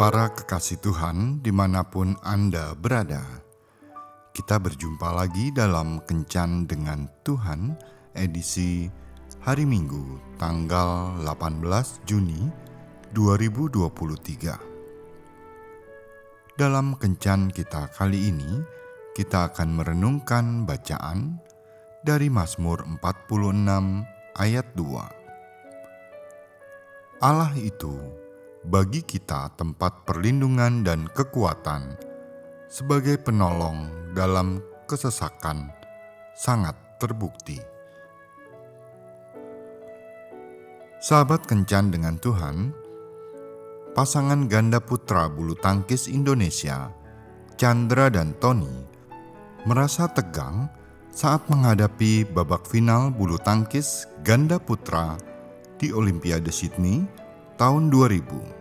Para kekasih Tuhan, di mana pun Anda berada, kita berjumpa lagi dalam Kencan dengan Tuhan, edisi hari Minggu, tanggal 18 Juni 2023. Dalam Kencan kita kali ini, kita akan merenungkan bacaan dari Mazmur 46 ayat 2. Allah itu bagi kita tempat perlindungan dan kekuatan sebagai penolong dalam kesesakan sangat terbukti. Sahabat kencan dengan Tuhan, pasangan ganda putra bulu tangkis Indonesia, Chandra dan Tony, merasa tegang saat menghadapi babak final bulu tangkis ganda putra di Olimpiade Sydney tahun 2000.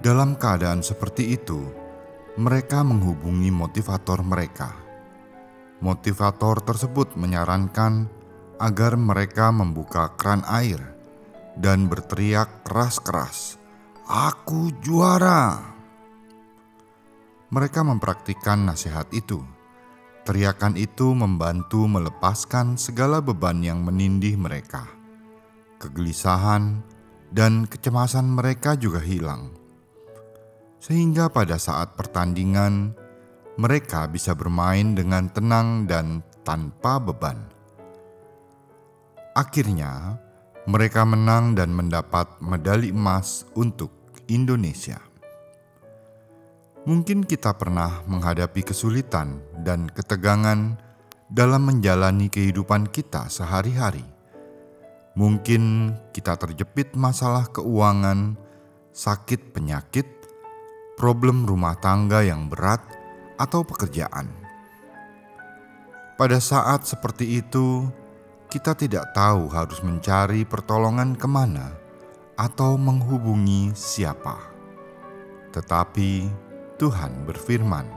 Dalam keadaan seperti itu, mereka menghubungi motivator mereka. Motivator tersebut menyarankan agar mereka membuka keran air dan berteriak keras-keras, "Aku juara!" Mereka mempraktikkan nasihat itu. Teriakan itu membantu melepaskan segala beban yang menindih mereka. Kegelisahan, dan kecemasan mereka juga hilang. Sehingga pada saat pertandingan, mereka bisa bermain dengan tenang dan tanpa beban. Akhirnya, mereka menang dan mendapat medali emas untuk Indonesia. Mungkin kita pernah menghadapi kesulitan dan ketegangan dalam menjalani kehidupan kita sehari-hari Mungkin kita terjepit masalah keuangan, sakit penyakit, problem rumah tangga yang berat, atau pekerjaan. Pada saat seperti itu, kita tidak tahu harus mencari pertolongan ke mana atau menghubungi siapa. Tetapi Tuhan berfirman,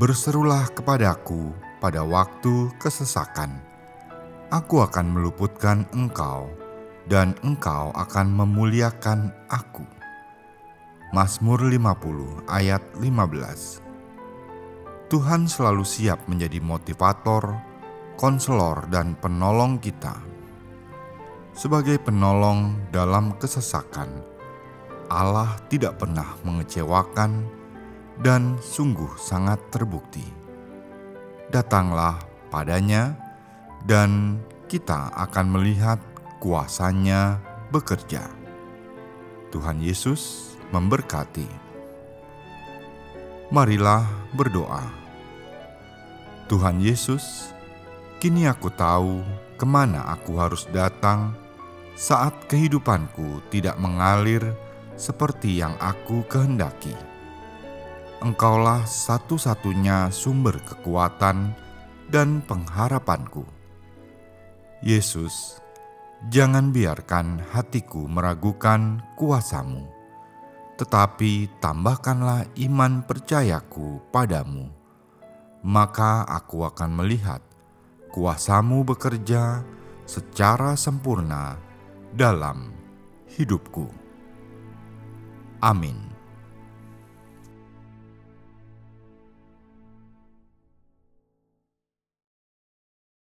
"Berserulah kepadaku pada waktu kesesakan." aku akan meluputkan engkau, dan engkau akan memuliakan aku. Mazmur 50 ayat 15 Tuhan selalu siap menjadi motivator, konselor, dan penolong kita. Sebagai penolong dalam kesesakan, Allah tidak pernah mengecewakan dan sungguh sangat terbukti. Datanglah padanya dan kita akan melihat kuasanya bekerja. Tuhan Yesus memberkati. Marilah berdoa. Tuhan Yesus, kini aku tahu ke mana aku harus datang saat kehidupanku tidak mengalir seperti yang aku kehendaki. Engkaulah satu-satunya sumber kekuatan dan pengharapanku. Yesus, jangan biarkan hatiku meragukan kuasamu, tetapi tambahkanlah iman percayaku padamu. Maka aku akan melihat kuasamu bekerja secara sempurna dalam hidupku. Amin.